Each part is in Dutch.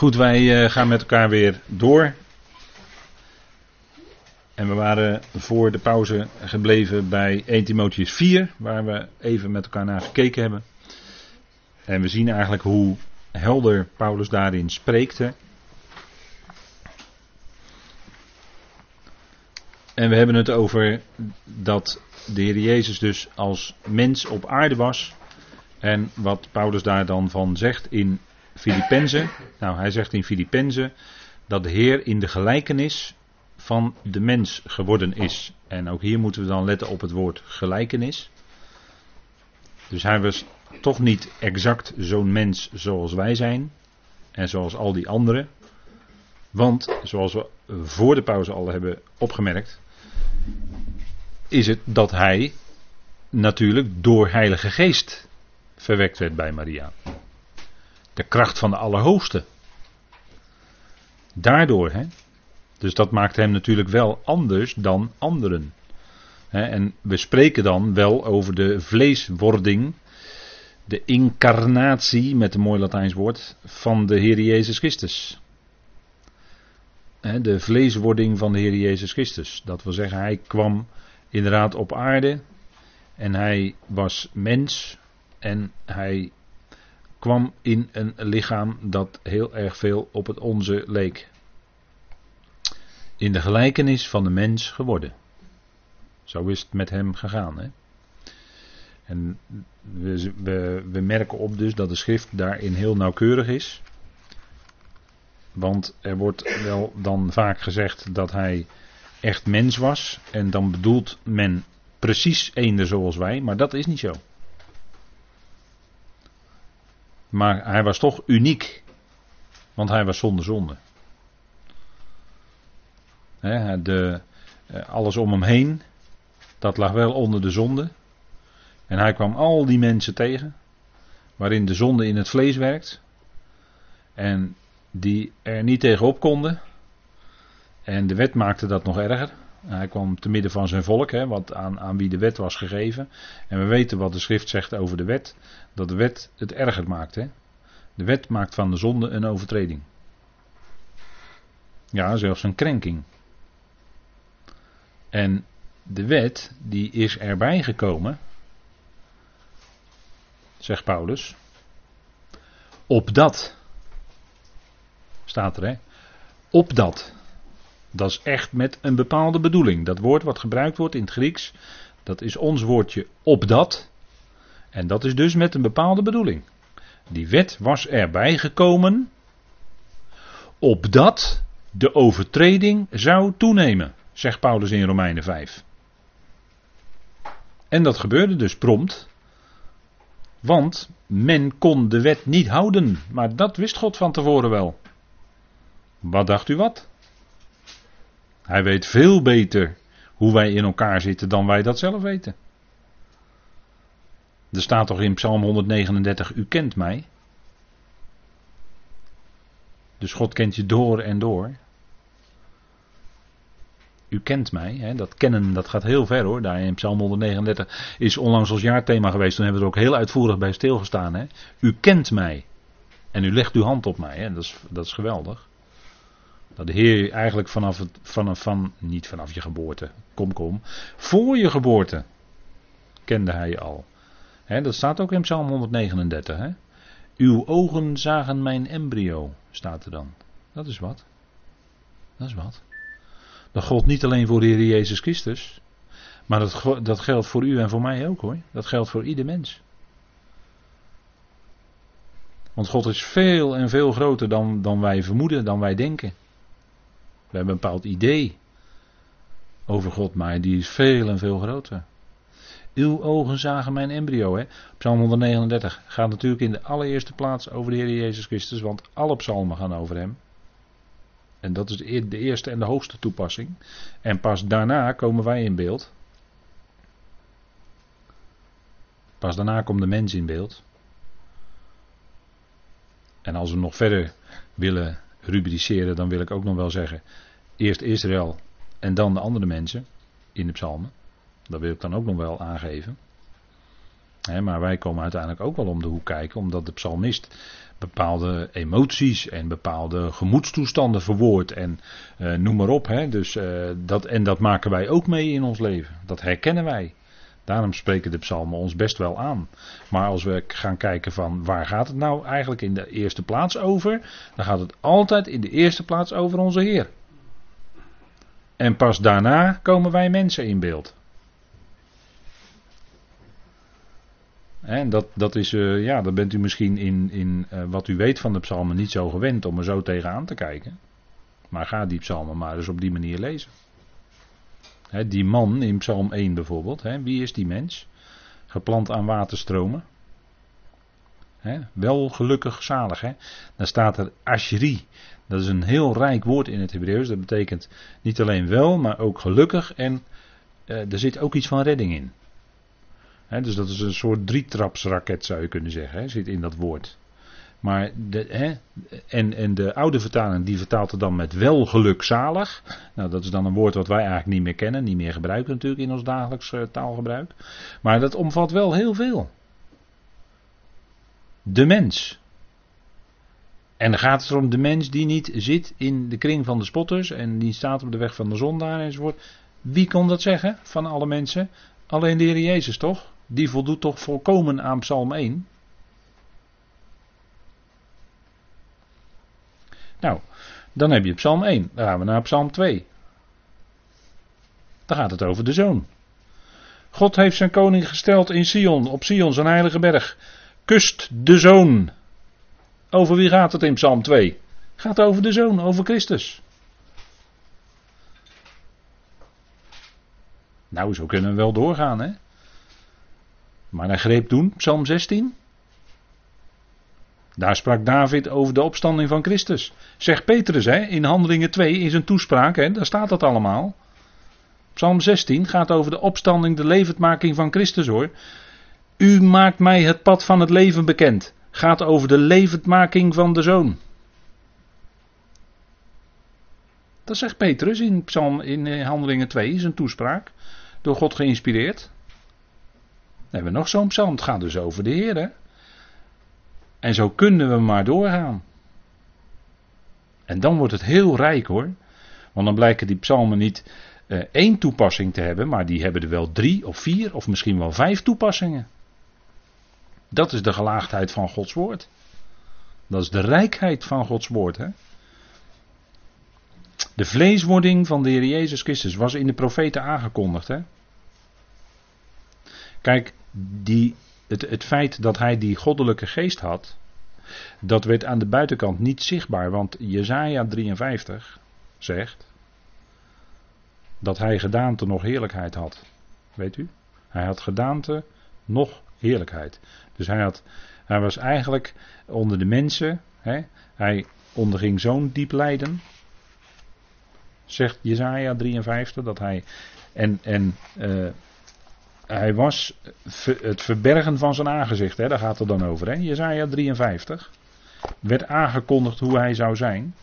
Goed, wij eh, gaan met elkaar weer door. En we waren voor de pauze gebleven bij 1 Timotheus 4, waar we even met elkaar naar gekeken hebben. En we zien eigenlijk hoe helder Paulus daarin spreekte. En we hebben het over dat de Heer Jezus dus als mens op aarde was. En wat Paulus daar dan van zegt in Filippenzen. Nou, hij zegt in Filippenzen dat de Heer in de gelijkenis van de mens geworden is. En ook hier moeten we dan letten op het woord gelijkenis. Dus hij was toch niet exact zo'n mens zoals wij zijn. En zoals al die anderen. Want, zoals we voor de pauze al hebben opgemerkt, is het dat hij natuurlijk door Heilige Geest verwekt werd bij Maria. De kracht van de Allerhoogste. Daardoor, hè. Dus dat maakt hem natuurlijk wel anders dan anderen. En we spreken dan wel over de vleeswording, de incarnatie, met een mooi Latijns woord, van de Heer Jezus Christus. De vleeswording van de Heer Jezus Christus. Dat wil zeggen, hij kwam inderdaad op aarde en hij was mens en hij kwam in een lichaam dat heel erg veel op het onze leek. In de gelijkenis van de mens geworden. Zo is het met hem gegaan. Hè? En we, we, merken op dus dat de schrift daarin heel nauwkeurig is. Want er wordt wel dan vaak gezegd dat hij echt mens was. En dan bedoelt men precies eender zoals wij, maar dat is niet zo. Maar hij was toch uniek. Want hij was zonder zonde. de, eh, alles om hem heen, dat lag wel onder de zonde. En hij kwam al die mensen tegen, waarin de zonde in het vlees werkt. En die er niet tegenop konden. En de wet maakte dat nog erger. Hij kwam te midden van zijn volk, hè, wat aan, aan wie de wet was gegeven. En we weten wat de schrift zegt over de wet. Dat de wet het erger maakt. De wet maakt van de zonde een overtreding. Ja, zelfs een krenking. En de wet, die is erbij gekomen, zegt Paulus, opdat, staat er hè, opdat dat is echt met een bepaalde bedoeling. Dat woord wat gebruikt wordt in het Grieks, dat is ons woordje opdat. En dat is dus met een bepaalde bedoeling. Die wet was erbij gekomen opdat de overtreding zou toenemen, zegt Paulus in Romeinen 5. En dat gebeurde dus prompt, want men kon de wet niet houden, maar dat wist God van tevoren wel. Wat dacht u wat? Hij weet veel beter hoe wij in elkaar zitten dan wij dat zelf weten. Er staat toch in Psalm 139, u kent mij. Dus God kent je door en door. U kent mij. Hè? Dat kennen dat gaat heel ver hoor. Daar in Psalm 139 is onlangs als jaarthema geweest. Toen hebben we er ook heel uitvoerig bij stilgestaan. Hè? U kent mij. En u legt uw hand op mij. Hè? Dat, is, dat is geweldig. Dat de Heer eigenlijk vanaf het, vanaf, van, niet vanaf je geboorte, kom kom, voor je geboorte kende hij je al. dat staat ook in Psalm 139. He. Uw ogen zagen mijn embryo, staat er dan. Dat is wat. Dat is wat. Dat geldt niet alleen voor de Heer Jezus Christus. Maar dat, dat geldt voor u en voor mij ook hoor. Dat geldt voor ieder mens. Want God is veel en veel groter dan, dan wij vermoeden, dan wij denken. We hebben een bepaald idee over God, maar die is veel en veel groter. Uw ogen zagen mijn embryo. Hè? Psalm 139 gaat natuurlijk in de allereerste plaats over de Heer Jezus Christus, want alle psalmen gaan over hem. En dat is de eerste en de hoogste toepassing. En pas daarna komen wij in beeld. Pas daarna komt de mens in beeld. En als we nog verder willen rubriceren, dan wil ik ook nog wel zeggen: eerst Israël en dan de andere mensen in de psalmen. Dat wil ik dan ook nog wel aangeven. maar wij komen uiteindelijk ook wel om de hoek kijken, omdat de psalmist bepaalde emoties en bepaalde gemoedstoestanden verwoordt en uh, noem maar op. Dus, uh, dat, en dat maken wij ook mee in ons leven. Dat herkennen wij. Daarom spreken de psalmen ons best wel aan. Maar als we gaan kijken van waar gaat het nou eigenlijk in de eerste plaats over, dan gaat het altijd in de eerste plaats over onze Heer. En pas daarna komen wij mensen in beeld. En dat, dat is, uh, ja, dan bent u misschien in, in uh, wat u weet van de psalmen niet zo gewend om er zo tegenaan te kijken. Maar ga die psalmen maar eens op die manier lezen. Die man in psalm 1 bijvoorbeeld, wie is die mens? Geplant aan waterstromen. Wel gelukkig zalig. He. Dan staat er ashri. Dat is een heel rijk woord in het Hebreeuws. Dat betekent niet alleen wel, maar ook gelukkig. En uh, er zit ook iets van redding in dus dat is een soort drietrapsraket zou je kunnen zeggen, zit in dat woord. Maar de, en, en de oude vertaling die vertaalt het dan met wel gelukzalig. Nou, dat is dan een woord wat wij eigenlijk niet meer kennen, niet meer gebruiken natuurlijk in ons dagelijks uh, taalgebruik. Maar dat omvat wel heel veel. De mens. En dan gaat het om de mens die niet zit in de kring van de spotters en die staat op de weg van de zondaar enzovoort. Wie kon dat zeggen van alle mensen? Alleen de Heer Jezus toch? die voldoet toch volkomen aan Psalm 1? Nou, dan heb je Psalm 1. Dan gaan we naar Psalm 2. Dan gaat het over de zoon. God heeft zijn koning gesteld in Sion, op Sion, zijn heilige berg. Kust de zoon. Over wie gaat het in Psalm 2? Gaat over de zoon, over Christus. Nou, zo kunnen we wel doorgaan, hè? Maar hij greep toen, Psalm 16. Daar sprak David over de opstanding van Christus. Zegt Petrus hè, in Handelingen 2 in zijn toespraak, hè, daar staat dat allemaal. Psalm 16 gaat over de opstanding, de levendmaking van Christus hoor. U maakt mij het pad van het leven bekend. Gaat over de levendmaking van de zoon. Dat zegt Petrus in, Psalm, in eh, Handelingen 2, in zijn toespraak. Door God geïnspireerd. Dan hebben we nog zo'n psalm. Het gaat dus over de Heer. Hè? En zo kunnen we maar doorgaan. En dan wordt het heel rijk hoor. Want dan blijken die psalmen niet uh, één toepassing te hebben, maar die hebben er wel drie of vier of misschien wel vijf toepassingen. Dat is de gelaagdheid van Gods woord. Dat is de rijkheid van Gods woord. Hè? De vleeswording van de Heer Jezus Christus was in de profeten aangekondigd. Hè? Kijk, die, het, het feit dat hij die goddelijke geest had, dat werd aan de buitenkant niet zichtbaar, want Jezaja 53 zegt dat hij gedaante nog heerlijkheid had. Weet u? Hij had gedaante nog heerlijkheid. Dus hij, had, hij was eigenlijk onder de mensen, hè, hij onderging zo'n diep lijden, zegt Jezaja 53, dat hij en, en uh, hij was het verbergen van zijn aangezicht, hè, daar gaat het dan over. Hè. Jezaja 53 werd aangekondigd hoe hij zou zijn.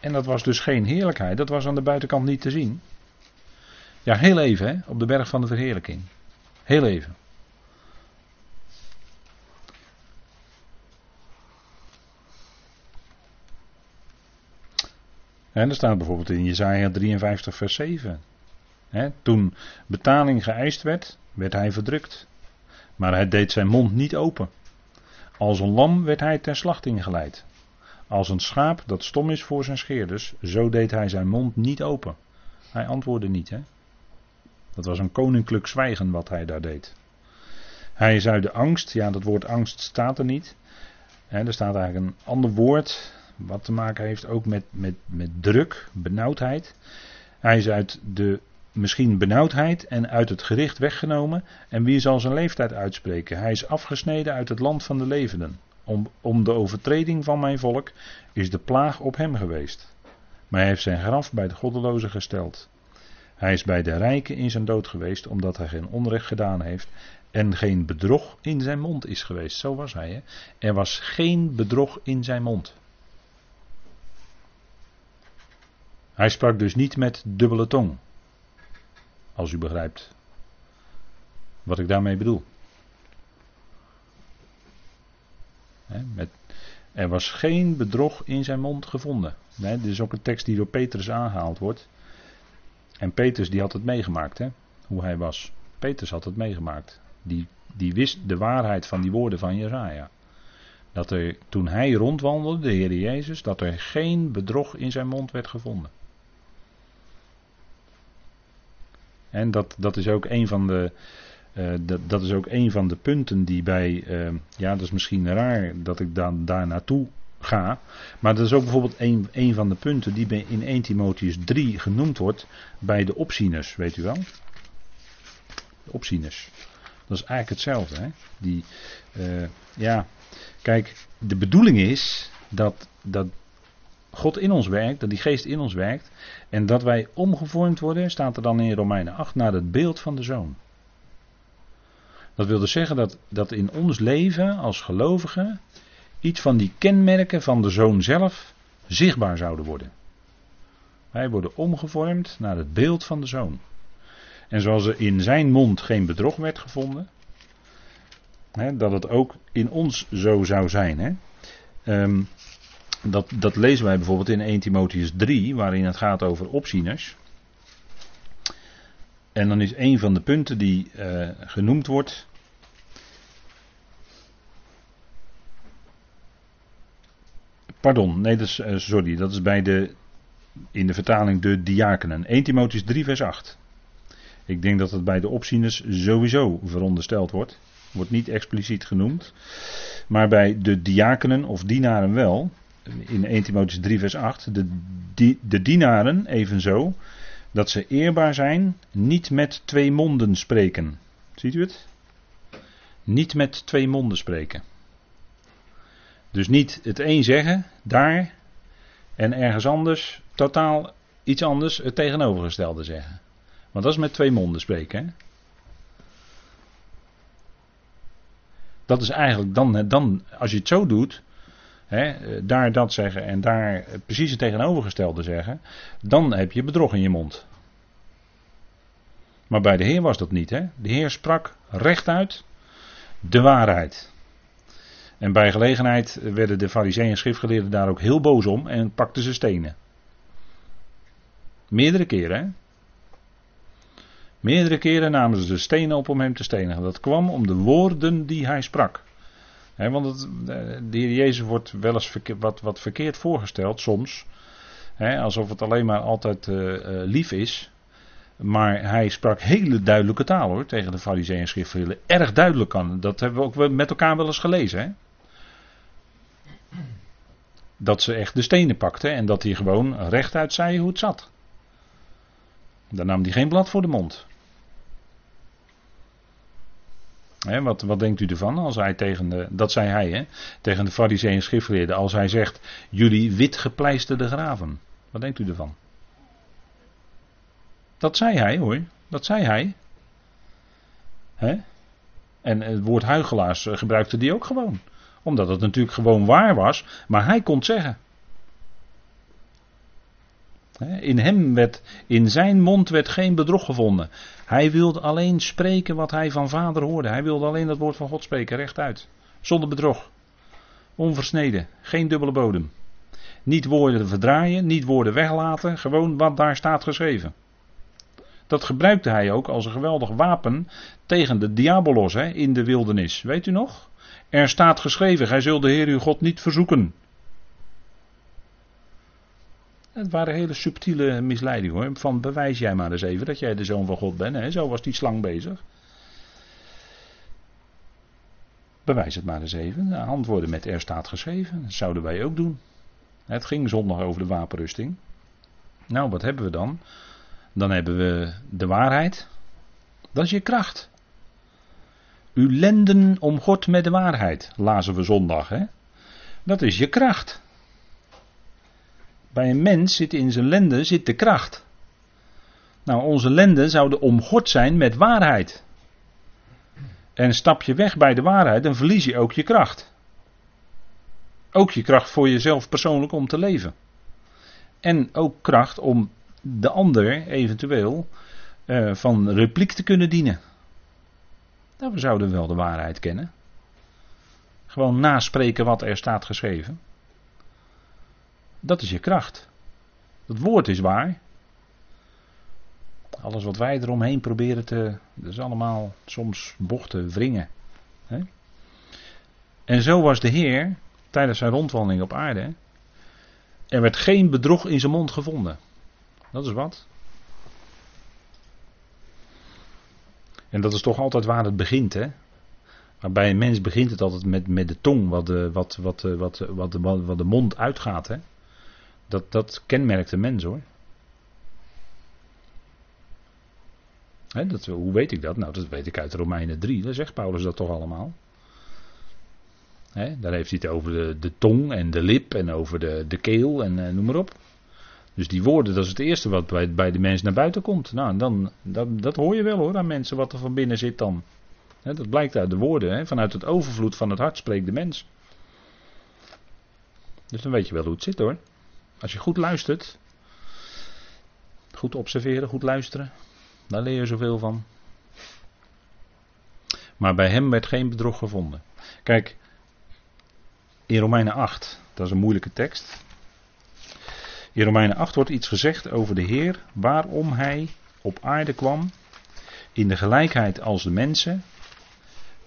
En dat was dus geen heerlijkheid, dat was aan de buitenkant niet te zien. Ja, heel even, hè, op de berg van de verheerlijking. Heel even. En er staat bijvoorbeeld in Jezaja 53 vers 7 toen betaling geëist werd, werd hij verdrukt. Maar hij deed zijn mond niet open. Als een lam werd hij ter slachting geleid. Als een schaap dat stom is voor zijn scheerders, zo deed hij zijn mond niet open. Hij antwoordde niet, hè. Dat was een koninklijk zwijgen wat hij daar deed. Hij is uit de angst, ja dat woord angst staat er niet. er staat eigenlijk een ander woord wat te maken heeft ook met, met, met druk, benauwdheid. Hij is uit de misschien benauwdheid en uit het gericht weggenomen. En wie zal zijn leeftijd uitspreken? Hij is afgesneden uit het land van de levenden. Om, om de overtreding van mijn volk is de plaag op hem geweest. Maar hij heeft zijn graf bij de goddelozen gesteld. Hij is bij de rijken in zijn dood geweest, omdat hij geen onrecht gedaan heeft en geen bedrog in zijn mond is geweest. Zo was hij. Er was geen bedrog in zijn mond. Hij sprak dus niet met dubbele tong. Als u begrijpt wat ik daarmee bedoel. met, er was geen bedrog in zijn mond gevonden. dit is ook een tekst die door Petrus aangehaald wordt. En Petrus die had het meegemaakt, hoe hij was. Petrus had het meegemaakt. Die, die wist de waarheid van die woorden van Jezaja. Dat er, toen hij rondwandelde, de Heer Jezus, dat er geen bedrog in zijn mond werd gevonden. En dat, dat is ook een van de. Uh, dat, dat, is ook een van de punten die bij. Uh, ja, dat is misschien raar dat ik dan daar naartoe ga. Maar dat is ook bijvoorbeeld een, een van de punten die in 1 Timotheus 3 genoemd wordt bij de opzieners, weet u wel? De opzieners. Dat is eigenlijk hetzelfde. Hè? Die, uh, ja, kijk, de bedoeling is dat, dat God in ons werkt, dat die geest in ons werkt. En dat wij omgevormd worden, staat er dan in Romeinen 8, naar het beeld van de zoon. Dat wil dus zeggen dat, dat in ons leven als gelovigen iets van die kenmerken van de zoon zelf zichtbaar zouden worden. Wij worden omgevormd naar het beeld van de zoon. En zoals er in zijn mond geen bedrog werd gevonden, hè, dat het ook in ons zo zou zijn. Hè. Um, dat, dat lezen wij bijvoorbeeld in 1 Timotheus 3, waarin het gaat over opzieners. En dan is een van de punten die uh, genoemd wordt. Pardon, nee, dat is, uh, sorry, dat is bij de, in de vertaling de diakenen. 1 Timotheus 3, vers 8. Ik denk dat het bij de opzieners sowieso verondersteld wordt. Wordt niet expliciet genoemd. Maar bij de diakenen of dienaren wel in 1 Timotheus 3 vers 8, de, de dienaren evenzo, dat ze eerbaar zijn, niet met twee monden spreken. Ziet u het? Niet met twee monden spreken. Dus niet het een zeggen, daar, en ergens anders, totaal iets anders, het tegenovergestelde zeggen. Want dat is met twee monden spreken. Hè? Dat is eigenlijk dan, dan, als je het zo doet, daar dat zeggen en daar precies het tegenovergestelde zeggen, dan heb je bedrog in je mond. Maar bij de Heer was dat niet. Hè? De Heer sprak rechtuit de waarheid. En bij gelegenheid werden de fariseeën en schriftgeleerden daar ook heel boos om en pakten ze stenen. Meerdere keren. Hè? Meerdere keren namen ze de stenen op om hem te stenigen. Dat kwam om de woorden die hij sprak want het, de heer Jezus wordt wel eens wat, wat verkeerd voorgesteld soms. alsof het alleen maar altijd uh, lief is. Maar hij sprak hele duidelijke taal hoor, tegen de fariseeën en schriftgeleerden. Erg duidelijk kan. Dat hebben we ook met elkaar wel eens gelezen. Hè? Dat ze echt de stenen pakten en dat hij gewoon rechtuit zei hoe het zat. Daar nam hij geen blad voor de mond wat, wat denkt u ervan als hij tegen de, dat zei hij, tegen de fariseeën en als hij zegt, jullie wit gepleisterde graven. Wat denkt u ervan? Dat zei hij hoor, dat zei hij. En het woord huigelaars eh, gebruikte die ook gewoon. Omdat het natuurlijk gewoon waar was, maar hij kon zeggen. In hem werd, in zijn mond werd geen bedrog gevonden. Hij wilde alleen spreken wat hij van vader hoorde. Hij wilde alleen dat woord van God spreken, rechtuit. Zonder bedrog. Onversneden, geen dubbele bodem. Niet woorden verdraaien, niet woorden weglaten, gewoon wat daar staat geschreven. Dat gebruikte hij ook als een geweldig wapen tegen de diabolos hè, in de wildernis. Weet u nog? Er staat geschreven, gij zult de Heer uw God niet verzoeken. Het waren hele subtiele misleidingen. Van bewijs jij maar eens even dat jij de zoon van God bent. Hè? Zo was die slang bezig. Bewijs het maar eens even. Antwoorden met er staat geschreven. Dat zouden wij ook doen. Het ging zondag over de wapenrusting. Nou, wat hebben we dan? Dan hebben we de waarheid. Dat is je kracht. U lenden om God met de waarheid, lazen we zondag. Hè? Dat is je kracht. Bij een mens zit in zijn lenden zit de kracht. Nou, onze lenden zouden omgord zijn met waarheid. En stap je weg bij de waarheid, dan verlies je ook je kracht. Ook je kracht voor jezelf persoonlijk om te leven. En ook kracht om de ander eventueel uh, van repliek te kunnen dienen. Nou, we zouden wel de waarheid kennen. Gewoon naspreken wat er staat geschreven. Dat is je kracht. Het woord is waar. Alles wat wij eromheen proberen te. Dat is allemaal soms bochten, wringen. En zo was de Heer tijdens zijn rondwandeling op aarde. Er werd geen bedrog in zijn mond gevonden. Dat is wat. En dat is toch altijd waar het begint, hè? Maar bij een mens begint het altijd met, met de tong, wat de, wat, wat, wat, wat, wat, wat de mond uitgaat, hè? Dat, dat kenmerkt de mens, hoor. Dat, hoe weet ik dat? Nou, dat weet ik uit Romeinen 3. Daar zegt Paulus dat toch allemaal. Hè, daar heeft hij het over de, de tong en de lip en over de, de keel en uh, noem maar op. Dus die woorden, dat is het eerste wat bij, bij de mens naar buiten komt. Nou, dan, dat, dat hoor je wel hoor aan mensen wat er van binnen zit dan. dat blijkt uit de woorden. Vanuit het overvloed van het hart spreekt de mens. Dus dan weet je wel hoe het zit hoor. Als je goed luistert. Goed observeren, goed luisteren. Daar leer je zoveel van. Maar bij hem werd geen bedrog gevonden. Kijk, in Romeinen 8, dat is een moeilijke tekst. In Romeinen 8 wordt iets gezegd over de Heer, waarom hij op aarde kwam, in de gelijkheid als de mensen.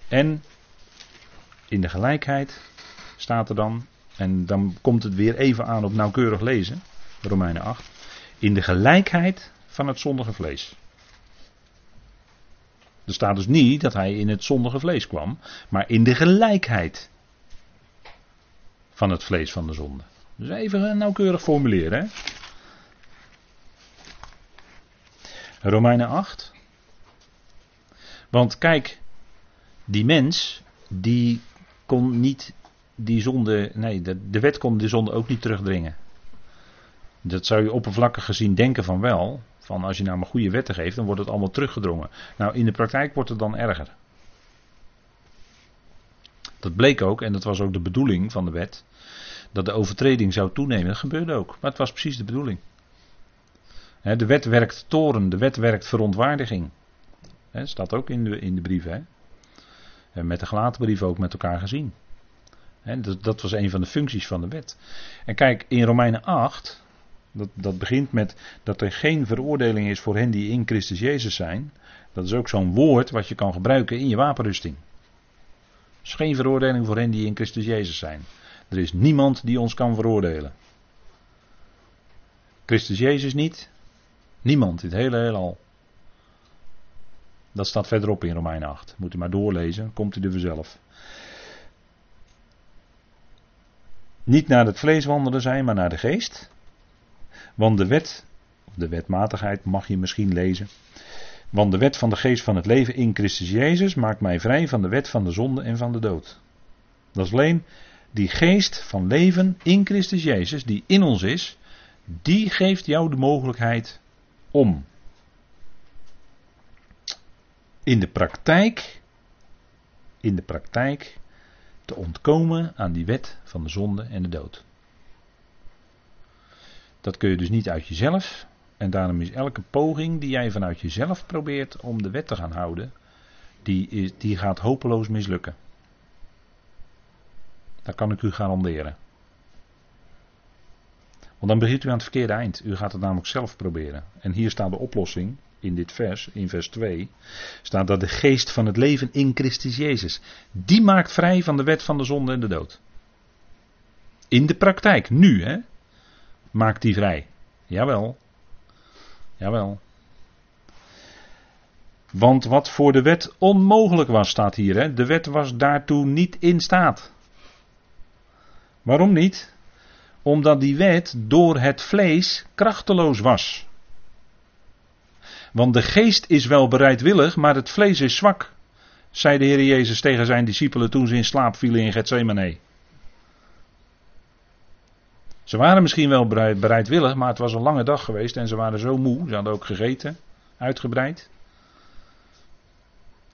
En in de gelijkheid staat er dan, en dan komt het weer even aan op nauwkeurig lezen, Romeinen 8, in de gelijkheid van het zondige vlees. Er staat dus niet dat hij in het zondige vlees kwam, maar in de gelijkheid van het vlees van de zonde. Dus even nauwkeurig formuleren. Hè? Romeinen 8. Want kijk, die mens, die kon niet die zonde, nee, de, wet kon de zonde ook niet terugdringen. Dat zou je oppervlakkig gezien denken van wel. Van als je nou maar goede wetten geeft, dan wordt het allemaal teruggedrongen. Nou, in de praktijk wordt het dan erger. Dat bleek ook, en dat was ook de bedoeling van de wet dat de overtreding zou toenemen. Dat gebeurde ook. Maar het was precies de bedoeling. De wet werkt toren, de wet werkt verontwaardiging. Staat ook in de, in de brief. Hè? Met de gelaten brief ook met elkaar gezien. Dat, was een van de functies van de wet. En kijk, in Romeinen 8, dat, dat begint met dat er geen veroordeling is voor hen die in Christus Jezus zijn. Dat is ook zo'n woord wat je kan gebruiken in je wapenrusting. Er is geen veroordeling voor hen die in Christus Jezus zijn. Er is niemand die ons kan veroordelen. Christus Jezus niet. Niemand in het hele heelal. Dat staat verderop in Romein 8. Moet u maar doorlezen, komt u er vanzelf. Niet naar het vlees wandelen zijn, maar naar de geest. Want de wet, de wetmatigheid mag je misschien lezen. Want de wet van de geest van het leven in Christus Jezus maakt mij vrij van de wet van de zonde en van de dood. Dat is alleen die geest van leven in Christus Jezus, die in ons is, die geeft jou de mogelijkheid om in de praktijk, in de praktijk te ontkomen aan die wet van de zonde en de dood. Dat kun je dus niet uit jezelf. En daarom is elke poging die jij vanuit jezelf probeert om de wet te gaan houden, die, die gaat hopeloos mislukken. Dat kan ik u garanderen. Want dan begint u aan het verkeerde eind. U gaat het namelijk zelf proberen. En hier staat de oplossing in dit vers, in vers 2, staat dat de geest van het leven in Christus Jezus, die maakt vrij van de wet van de zonde en de dood. In de praktijk, nu hè, maakt die vrij. Jawel. Jawel. Want wat voor de wet onmogelijk was, staat hier. Hè? De wet was daartoe niet in staat. Waarom niet? Omdat die wet door het vlees krachteloos was. Want de geest is wel bereidwillig, maar het vlees is zwak, zei de Heer Jezus tegen zijn discipelen toen ze in slaap vielen in Gethsemane. Ze waren misschien wel bereidwillig, maar het was een lange dag geweest en ze waren zo moe. Ze hadden ook gegeten, uitgebreid.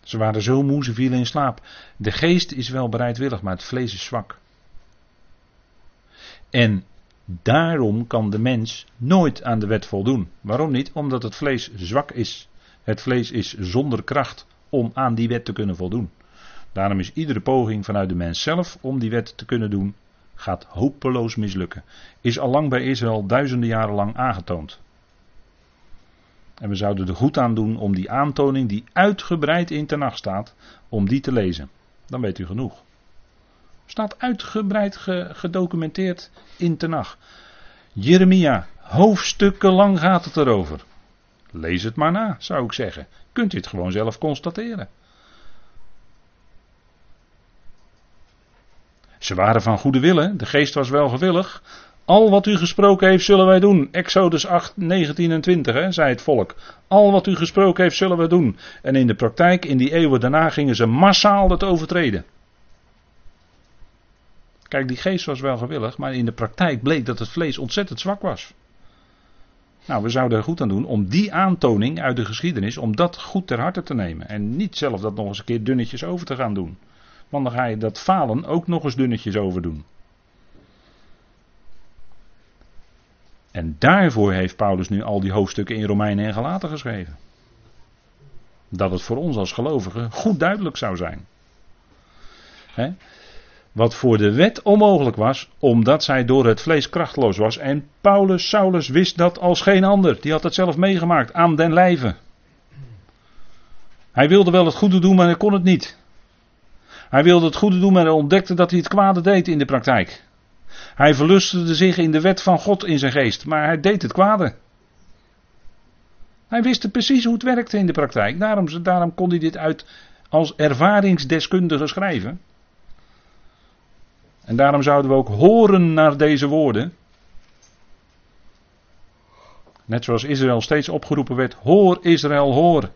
Ze waren zo moe, ze vielen in slaap. De geest is wel bereidwillig, maar het vlees is zwak. En daarom kan de mens nooit aan de wet voldoen. Waarom niet? Omdat het vlees zwak is. Het vlees is zonder kracht om aan die wet te kunnen voldoen. Daarom is iedere poging vanuit de mens zelf om die wet te kunnen doen, gaat hopeloos mislukken. Is al lang bij Israël duizenden jaren lang aangetoond. En we zouden er goed aan doen om die aantoning die uitgebreid in Tenach staat, om die te lezen. Dan weet u genoeg. Staat uitgebreid gedocumenteerd in Tenach. Jeremia, hoofdstukken lang gaat het erover. Lees het maar na, zou ik zeggen. Kunt u het gewoon zelf constateren. Ze waren van goede willen, de geest was wel gewillig. Al wat u gesproken heeft, zullen wij doen. Exodus 8, 19 en 20, hè, zei het volk. Al wat u gesproken heeft, zullen wij doen. En in de praktijk, in die eeuwen daarna, gingen ze massaal het overtreden. Kijk, die geest was wel gewillig, maar in de praktijk bleek dat het vlees ontzettend zwak was. Nou, we zouden er goed aan doen om die aantoning uit de geschiedenis, om dat goed ter harte te nemen. En niet zelf dat nog eens een keer dunnetjes over te gaan doen. Want dan ga je dat falen ook nog eens dunnetjes over doen. En daarvoor heeft Paulus nu al die hoofdstukken in Romeinen en Galaten geschreven. Dat het voor ons als gelovigen goed duidelijk zou zijn. He? Wat voor de wet onmogelijk was, omdat zij door het vlees krachteloos was. En Paulus, Saulus wist dat als geen ander. Die had het zelf meegemaakt aan den lijve. Hij wilde wel het goede doen, maar hij kon het niet. Hij wilde het goede doen, maar hij ontdekte dat hij het kwade deed in de praktijk. Hij verlustigde zich in de wet van God in zijn geest, maar hij deed het kwade. Hij wist precies hoe het werkte in de praktijk. Daarom, daarom kon hij dit uit als ervaringsdeskundige schrijven. En daarom zouden we ook horen naar deze woorden. Net zoals Israël steeds opgeroepen werd: Hoor Israël, hoor.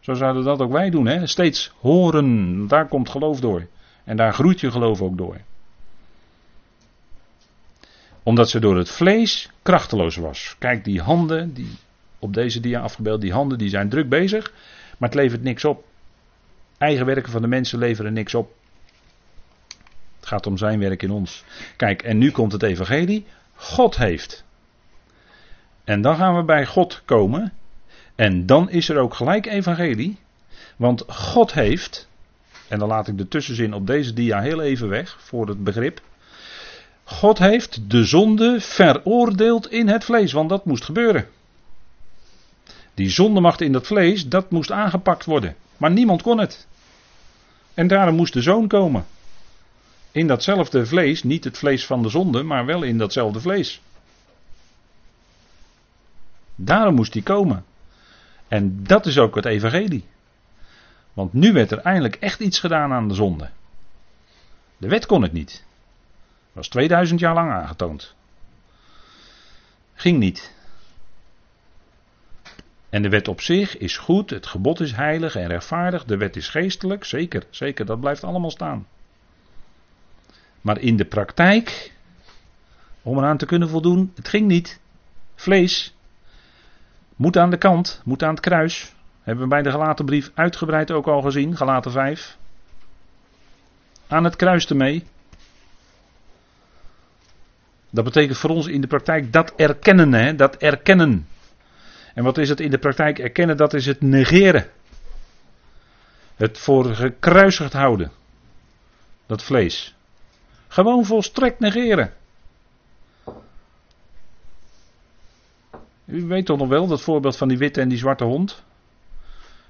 Zo zouden dat ook wij doen, hè? steeds horen. Daar komt geloof door. En daar groeit je geloof ook door. Omdat ze door het vlees krachteloos was. Kijk, die handen, die op deze dia afgebeeld, die handen die zijn druk bezig, maar het levert niks op. Eigen werken van de mensen leveren niks op. Het gaat om zijn werk in ons. Kijk, en nu komt het evangelie. God heeft. En dan gaan we bij God komen. En dan is er ook gelijk evangelie. Want God heeft. En dan laat ik de tussenzin op deze dia heel even weg voor het begrip. God heeft de zonde veroordeeld in het vlees, want dat moest gebeuren. Die zondemacht in dat vlees, dat moest aangepakt worden. Maar niemand kon het. En daarom moest de zoon komen. In datzelfde vlees, niet het vlees van de zonde, maar wel in datzelfde vlees. Daarom moest hij komen. En dat is ook het evangelie. Want nu werd er eindelijk echt iets gedaan aan de zonde. De wet kon het niet. Dat was 2000 jaar lang aangetoond. Ging niet. En de wet op zich is goed, het gebod is heilig en rechtvaardig, de wet is geestelijk, zeker, zeker, dat blijft allemaal staan. Maar in de praktijk, om eraan te kunnen voldoen, het ging niet. Vlees moet aan de kant, moet aan het kruis. Hebben we bij de gelaten brief uitgebreid ook al gezien, gelaten 5. Aan het kruis ermee. Dat betekent voor ons in de praktijk dat erkennen, hè, dat erkennen. En wat is het in de praktijk erkennen? Dat is het negeren. Het voor gekruisigd houden. Dat vlees. Gewoon volstrekt negeren. U weet toch nog wel dat voorbeeld van die witte en die zwarte hond?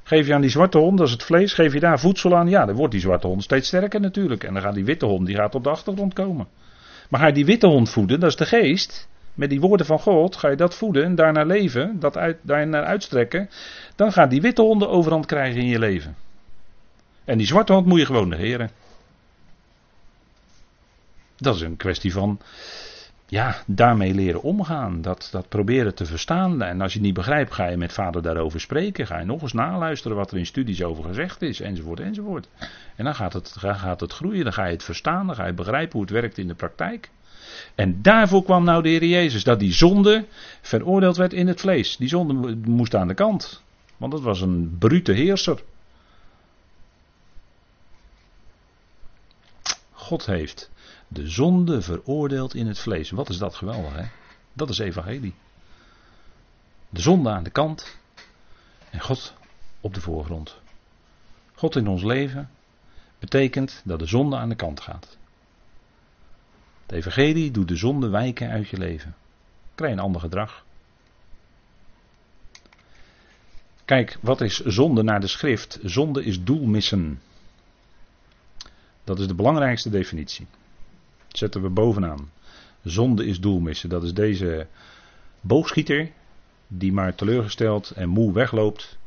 Geef je aan die zwarte hond, dat is het vlees, geef je daar voedsel aan, ja, dan wordt die zwarte hond steeds sterker natuurlijk. En dan gaat die witte hond, die gaat op de achtergrond komen. Maar ga je die witte hond voeden, dat is de geest, met die woorden van God, ga je dat voeden en daarnaar leven, dat uit, daarnaar uitstrekken, dan gaat die witte hond de overhand krijgen in je leven. En die zwarte hond moet je gewoon negeren. Dat is een kwestie van ja, daarmee leren omgaan. Dat, dat proberen te verstaan. En als je het niet begrijpt, ga je met vader daarover spreken. Ga je nog eens naluisteren wat er in studies over gezegd is, enzovoort, enzovoort. En dan gaat het, gaat het groeien, dan ga je het verstaan, dan ga je begrijpen hoe het werkt in de praktijk. En daarvoor kwam nou de Heer Jezus, dat die zonde veroordeeld werd in het vlees. Die zonde moest aan de kant, want dat was een brute heerser. God heeft de zonde veroordeeld in het vlees. Wat is dat geweldig, hè? Dat is evangelie. De zonde aan de kant en God op de voorgrond. God in ons leven betekent dat de zonde aan de kant gaat. Het evangelie doet de zonde wijken uit je leven. Krijg een ander gedrag. Kijk, wat is zonde naar de schrift? Zonde is doelmissen. Dat is de belangrijkste definitie. Zetten we bovenaan. Zonde is doelmissen. Dat is deze boogschieter die maar teleurgesteld en moe wegloopt.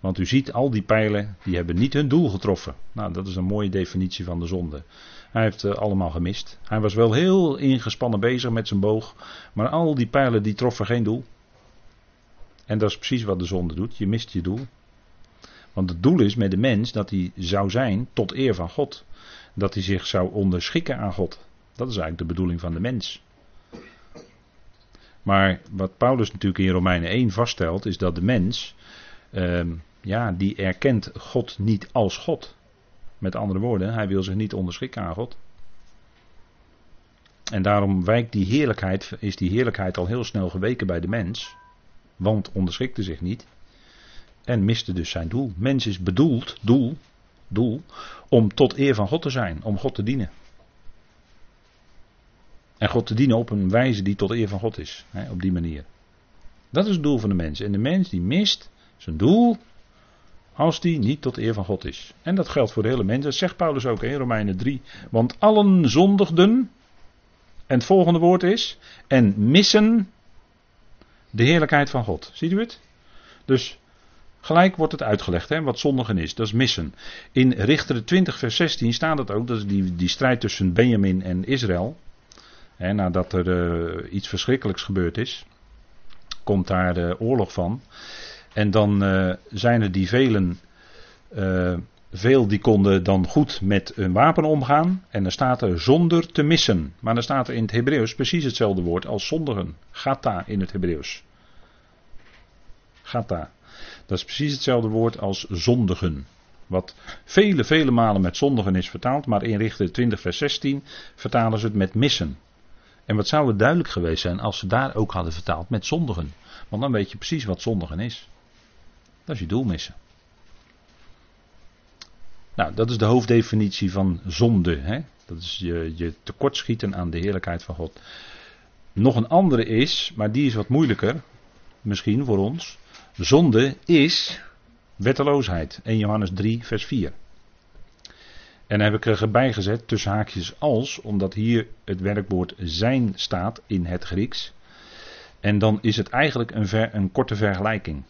Want u ziet, al die pijlen, die hebben niet hun doel getroffen. Nou, dat is een mooie definitie van de zonde. Hij heeft uh, allemaal gemist. Hij was wel heel ingespannen bezig met zijn boog. Maar al die pijlen, die troffen geen doel. En dat is precies wat de zonde doet. Je mist je doel. Want het doel is met de mens dat hij zou zijn tot eer van God. Dat hij zich zou onderschikken aan God. Dat is eigenlijk de bedoeling van de mens. Maar wat Paulus natuurlijk in Romeinen 1 vaststelt, is dat de mens, ehm, ja, die erkent God niet als God. Met andere woorden, hij wil zich niet onderschikken aan God. En daarom wijkt die heerlijkheid, is die heerlijkheid al heel snel geweken bij de mens. Want onderschikte zich niet. En miste dus zijn doel. Mens is bedoeld, doel, doel, om tot eer van God te zijn, om God te dienen. En God te dienen op een wijze die tot eer van God is. Hè, op die manier. Dat is het doel van de mens. En de mens die mist zijn doel als die niet tot eer van God is. En dat geldt voor de hele mens. Dat zegt Paulus ook in Romeinen 3. Want allen zondigden. En het volgende woord is. En missen de heerlijkheid van God. Ziet u het? Dus gelijk wordt het uitgelegd hè, wat zondigen is. Dat is missen. In Richter 20 vers 16 staat het ook. Dat is die, die strijd tussen Benjamin en Israël. Nadat er uh, iets verschrikkelijks gebeurd is. Komt daar de oorlog van. En dan uh, zijn er die velen. Uh, veel die konden dan goed met een wapen omgaan. En dan staat er zonder te missen. Maar dan staat er in het Hebreeuws precies hetzelfde woord als zondigen. Gata in het Hebreeuws. Gata. Dat is precies hetzelfde woord als zondigen. Wat vele, vele malen met zondigen is vertaald. Maar in Richter 20 vers 16 vertalen ze het met missen. En wat zou het duidelijk geweest zijn als ze daar ook hadden vertaald met zondigen. Want dan weet je precies wat zondigen is. Dat is je doel missen. Nou, dat is de hoofddefinitie van zonde. Hè? Dat is je, je tekortschieten aan de heerlijkheid van God. Nog een andere is, maar die is wat moeilijker, misschien voor ons. Zonde is wetteloosheid. 1 Johannes 3, vers 4. En heb ik er bijgezet tussen haakjes als, omdat hier het werkwoord zijn staat in het Grieks. En dan is het eigenlijk een, ver, een korte vergelijking.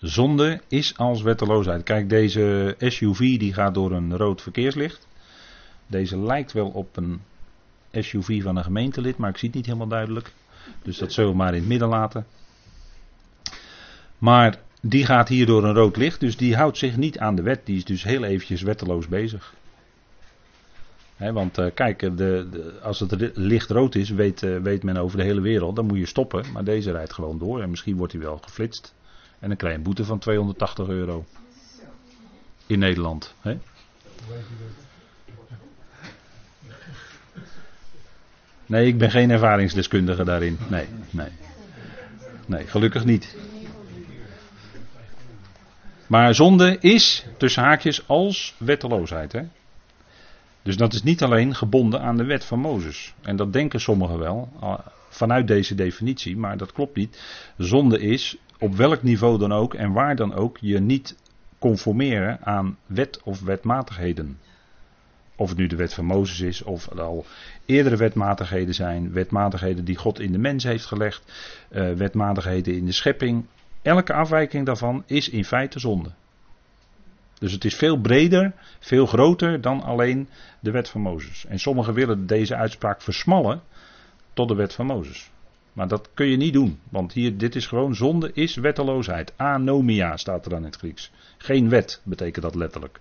Zonde is als wetteloosheid. Kijk, deze SUV die gaat door een rood verkeerslicht. Deze lijkt wel op een SUV van een gemeentelid, maar ik zie het niet helemaal duidelijk. Dus dat zullen we maar in het midden laten. Maar die gaat hier door een rood licht, dus die houdt zich niet aan de wet. Die is dus heel eventjes wetteloos bezig. want uh, kijk, de, de, als het licht rood is, weet, uh, weet men over de hele wereld, dan moet je stoppen. Maar deze rijdt gewoon door en misschien wordt hij wel geflitst. En dan krijg je een boete van 280 euro. In Nederland. Nee, ik ben geen ervaringsdeskundige daarin. Nee, nee. Nee, gelukkig niet. Maar zonde is, tussen haakjes, als wetteloosheid. Hè? Dus dat is niet alleen gebonden aan de wet van Mozes. En dat denken sommigen wel, vanuit deze definitie, maar dat klopt niet. Zonde is op welk niveau dan ook en waar dan ook je niet conformeren aan wet of wetmatigheden. Of het nu de wet van Mozes is, of er al eerdere wetmatigheden zijn, wetmatigheden die God in de mens heeft gelegd, uh, wetmatigheden in de schepping. Elke afwijking daarvan is in feite zonde. Dus het is veel breder, veel groter dan alleen de wet van Mozes. En sommigen willen deze uitspraak versmallen tot de wet van Mozes. Maar dat kun je niet doen, want hier, dit is gewoon zonde is wetteloosheid. Anomia staat er dan in het Grieks. Geen wet betekent dat letterlijk.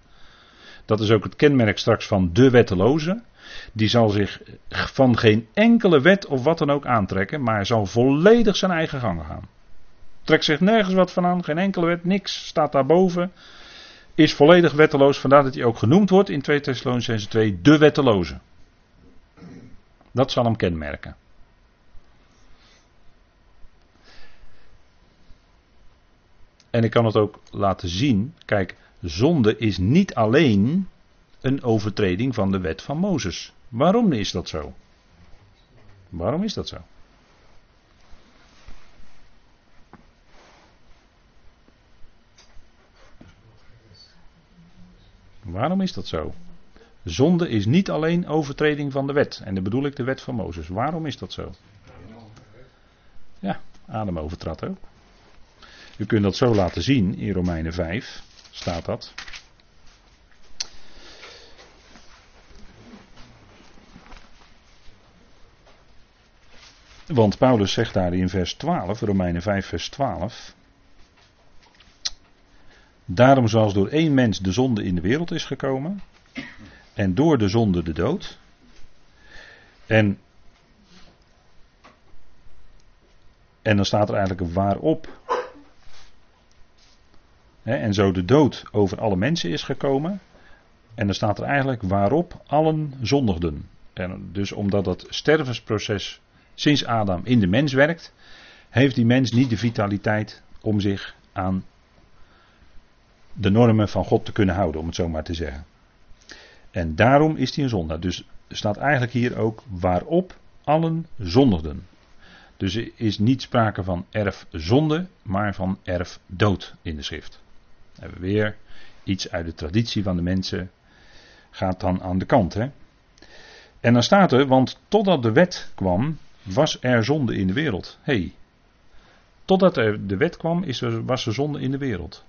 Dat is ook het kenmerk straks van de wetteloze. Die zal zich van geen enkele wet of wat dan ook aantrekken, maar zal volledig zijn eigen gang gaan. Trekt zich nergens wat van aan, geen enkele wet, niks staat daarboven. Is volledig wetteloos, vandaar dat hij ook genoemd wordt in 2 Thessalonicense 2, de wetteloze. Dat zal hem kenmerken. En ik kan het ook laten zien. Kijk, zonde is niet alleen een overtreding van de wet van Mozes. Waarom is dat zo? Waarom is dat zo? Waarom is dat zo? Zonde is niet alleen overtreding van de wet. En dan bedoel ik de wet van Mozes. Waarom is dat zo? Ja, Adam overtrad ook. U kunt dat zo laten zien in Romeinen 5. Staat dat. Want Paulus zegt daar in vers 12, Romeinen 5, vers 12. Daarom zoals door één mens de zonde in de wereld is gekomen. En door de zonde de dood. En, en dan staat er eigenlijk waarop. en zo de dood over alle mensen is gekomen. En dan staat er eigenlijk waarop allen zondigden. En dus omdat dat stervensproces sinds Adam in de mens werkt, heeft die mens niet de vitaliteit om zich aan de normen van God te kunnen houden, om het zo maar te zeggen. En daarom is hij een zondaar. Dus staat eigenlijk hier ook waarop allen zondigden. Dus er is niet sprake van erfzonde, maar van erfdood in de schrift. Hebben weer iets uit de traditie van de mensen. Gaat dan aan de kant. Hè? En dan staat er, want totdat de wet kwam, was er zonde in de wereld. Hey, totdat er de wet kwam, is was er zonde in de wereld.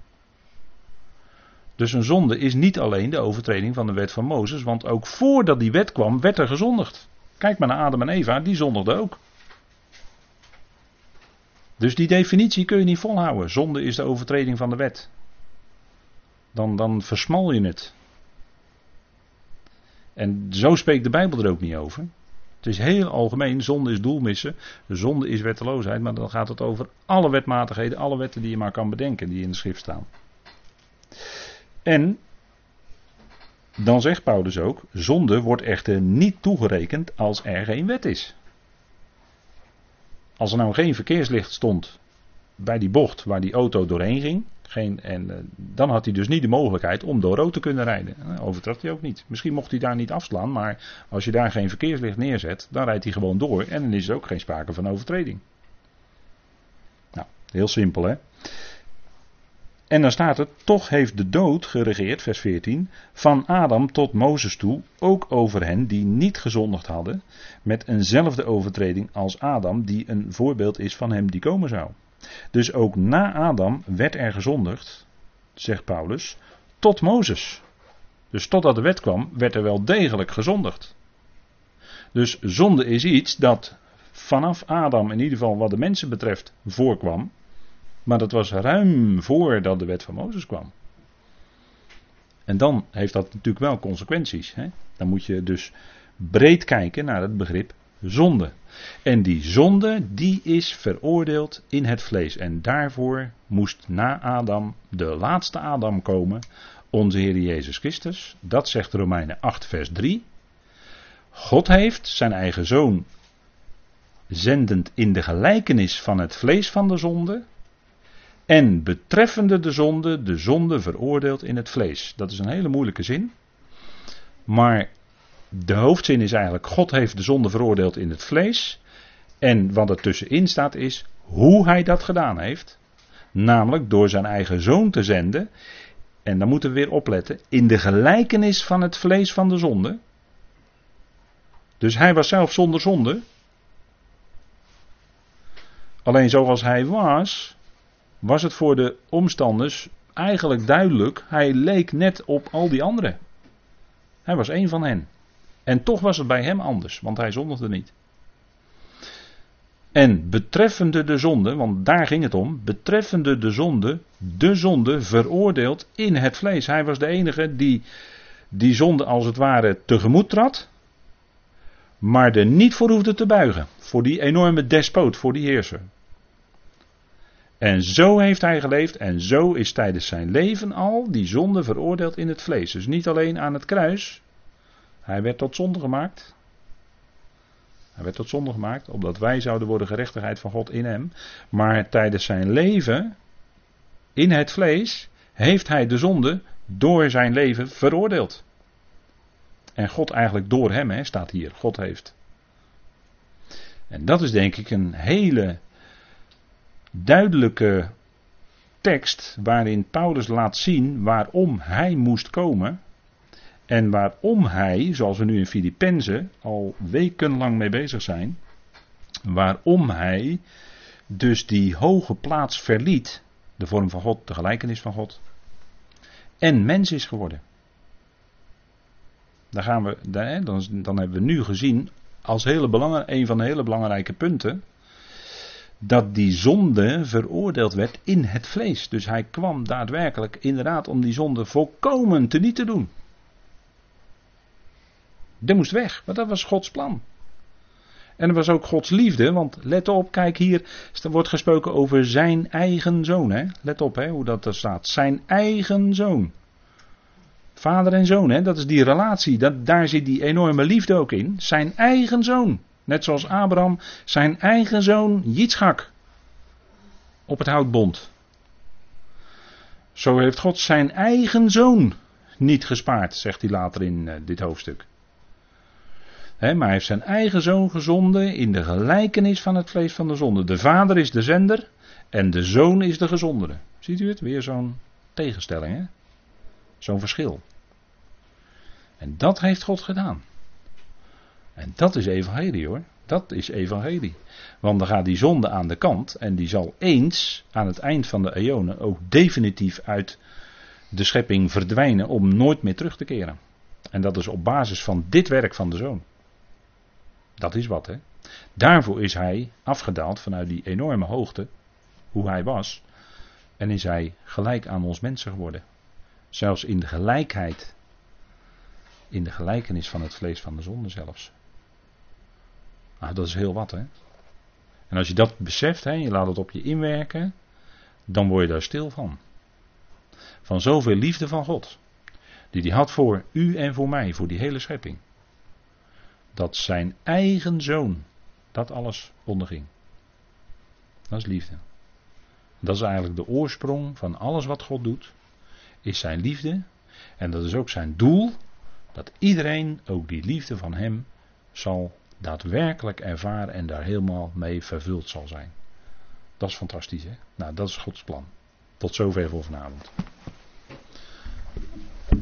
Dus een zonde is niet alleen de overtreding van de wet van Mozes, want ook voordat die wet kwam, werd er gezondigd. Kijk maar naar Adam en Eva, die zondigden ook. Dus die definitie kun je niet volhouden. Zonde is de overtreding van de wet. Dan, dan versmal je het. En zo spreekt de Bijbel er ook niet over. Het is heel algemeen, zonde is doelmissen, zonde is wetteloosheid, maar dan gaat het over alle wetmatigheden, alle wetten die je maar kan bedenken, die in de schrift staan. En dan zegt Paulus ook, zonde wordt echter niet toegerekend als er geen wet is. Als er nou geen verkeerslicht stond bij die bocht waar die auto doorheen ging, geen, en, uh, dan had hij dus niet de mogelijkheid om door rood te kunnen rijden. Uh, overtrad hij ook niet. Misschien mocht hij daar niet afslaan, maar als je daar geen verkeerslicht neerzet, dan rijdt hij gewoon door en dan is er ook geen sprake van overtreding. Nou, heel simpel hè. En dan staat het, toch heeft de dood geregeerd, vers 14, van Adam tot Mozes toe, ook over hen die niet gezondigd hadden, met eenzelfde overtreding als Adam, die een voorbeeld is van hem die komen zou. Dus ook na Adam werd er gezondigd, zegt Paulus, tot Mozes. Dus totdat de wet kwam, werd er wel degelijk gezondigd. Dus zonde is iets dat vanaf Adam, in ieder geval wat de mensen betreft, voorkwam. Maar dat was ruim voordat de wet van Mozes kwam. En dan heeft dat natuurlijk wel consequenties. Hè? Dan moet je dus breed kijken naar het begrip zonde. En die zonde, die is veroordeeld in het vlees. En daarvoor moest na Adam de laatste Adam komen, onze Heer Jezus Christus. Dat zegt Romeinen 8, vers 3. God heeft zijn eigen zoon zendend in de gelijkenis van het vlees van de zonde. En betreffende de zonde, de zonde veroordeeld in het vlees. Dat is een hele moeilijke zin. Maar de hoofdzin is eigenlijk: God heeft de zonde veroordeeld in het vlees. En wat er tussenin staat is hoe hij dat gedaan heeft. Namelijk door zijn eigen zoon te zenden. En dan moeten we weer opletten. In de gelijkenis van het vlees van de zonde. Dus hij was zelf zonder zonde. Alleen zoals hij was, was het voor de omstanders eigenlijk duidelijk. Hij leek net op al die anderen. Hij was een van hen. En toch was het bij hem anders, want hij zondigde niet. En betreffende de zonde, want daar ging het om, betreffende de zonde, de zonde veroordeeld in het vlees. Hij was de enige die die zonde als het ware tegemoet trad, maar er niet voor hoefde te buigen. Voor die enorme despoot, voor die heerser. En zo heeft hij geleefd en zo is tijdens zijn leven al die zonde veroordeeld in het vlees. Dus niet alleen aan het kruis, hij werd tot zonde gemaakt. Hij werd tot zonde gemaakt, opdat wij zouden worden gerechtigheid van God in hem. Maar tijdens zijn leven, in het vlees, heeft hij de zonde door zijn leven veroordeeld. En God eigenlijk door hem, hè, staat hier. God heeft. En dat is denk ik een hele duidelijke tekst waarin Paulus laat zien waarom hij moest komen. En waarom hij, zoals we nu in Filippenzen al wekenlang mee bezig zijn, waarom hij dus die hoge plaats verliet, de vorm van God, de gelijkenis van God, en mens is geworden. Daar gaan we, dan, dan hebben we nu gezien, als hele een van de hele belangrijke punten, dat die zonde veroordeeld werd in het vlees. Dus hij kwam daadwerkelijk inderdaad om die zonde volkomen te niet te doen. Dat moest weg, want dat was Gods plan. En dat was ook Gods liefde, want let op, kijk hier, er wordt gesproken over zijn eigen zoon. Hè? Let op hè, hoe dat er staat. Zijn eigen zoon. Vader en zoon, hè? dat is die relatie, dat, daar zit die enorme liefde ook in. Zijn eigen zoon. Net zoals Abraham zijn eigen zoon Jitschak op het hout bond. Zo heeft God zijn eigen zoon niet gespaard, zegt hij later in uh, dit hoofdstuk. maar hij heeft zijn eigen zoon gezonden in de gelijkenis van het vlees van de zonde. De vader is de zender en de zoon is de gezondere. Ziet u het? Weer zo'n tegenstelling, hè? Zo'n verschil. En dat heeft God gedaan. En dat is evangelie hoor. Dat is evangelie. Want dan gaat die zonde aan de kant en die zal eens aan het eind van de eonen ook definitief uit de schepping verdwijnen om nooit meer terug te keren. En dat is op basis van dit werk van de zoon. Dat is wat hè. Daarvoor is hij afgedaald vanuit die enorme hoogte, hoe hij was. En is hij gelijk aan ons mensen geworden. Zelfs in de gelijkheid. In de gelijkenis van het vlees van de zonde zelfs. Nou, dat is heel wat, hè. En als je dat beseft, hè, je laat het op je inwerken, dan word je daar stil van. Van zoveel liefde van God. Die hij had voor u en voor mij, voor die hele schepping. Dat zijn eigen zoon dat alles onderging. Dat is liefde. Dat is eigenlijk de oorsprong van alles wat God doet. Is zijn liefde. En dat is ook zijn doel. Dat iedereen ook die liefde van hem zal daadwerkelijk ervaren en daar helemaal mee vervuld zal zijn. Dat is fantastisch, hè? Nou, dat is Gods plan. Tot zover voor vanavond.